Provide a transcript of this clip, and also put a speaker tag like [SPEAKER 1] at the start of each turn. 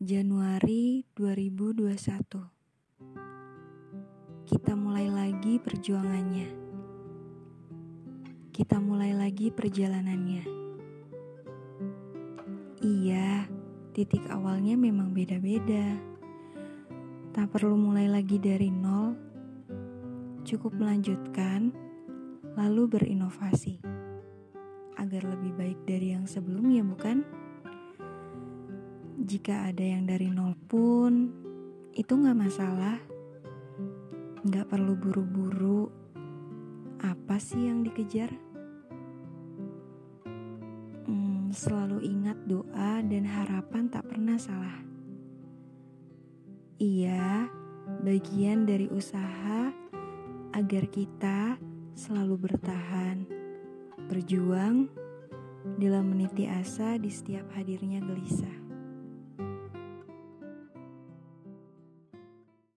[SPEAKER 1] Januari 2021 Kita mulai lagi perjuangannya. Kita mulai lagi perjalanannya. Iya, titik awalnya memang beda-beda. Tak perlu mulai lagi dari nol. Cukup melanjutkan Lalu berinovasi. Agar lebih baik dari yang sebelumnya bukan? Jika ada yang dari nol pun, itu gak masalah. Gak perlu buru-buru. Apa sih yang dikejar? Hmm, selalu ingat doa dan harapan tak pernah salah. Iya, bagian dari usaha agar kita selalu bertahan, berjuang dalam meniti asa di setiap hadirnya gelisah.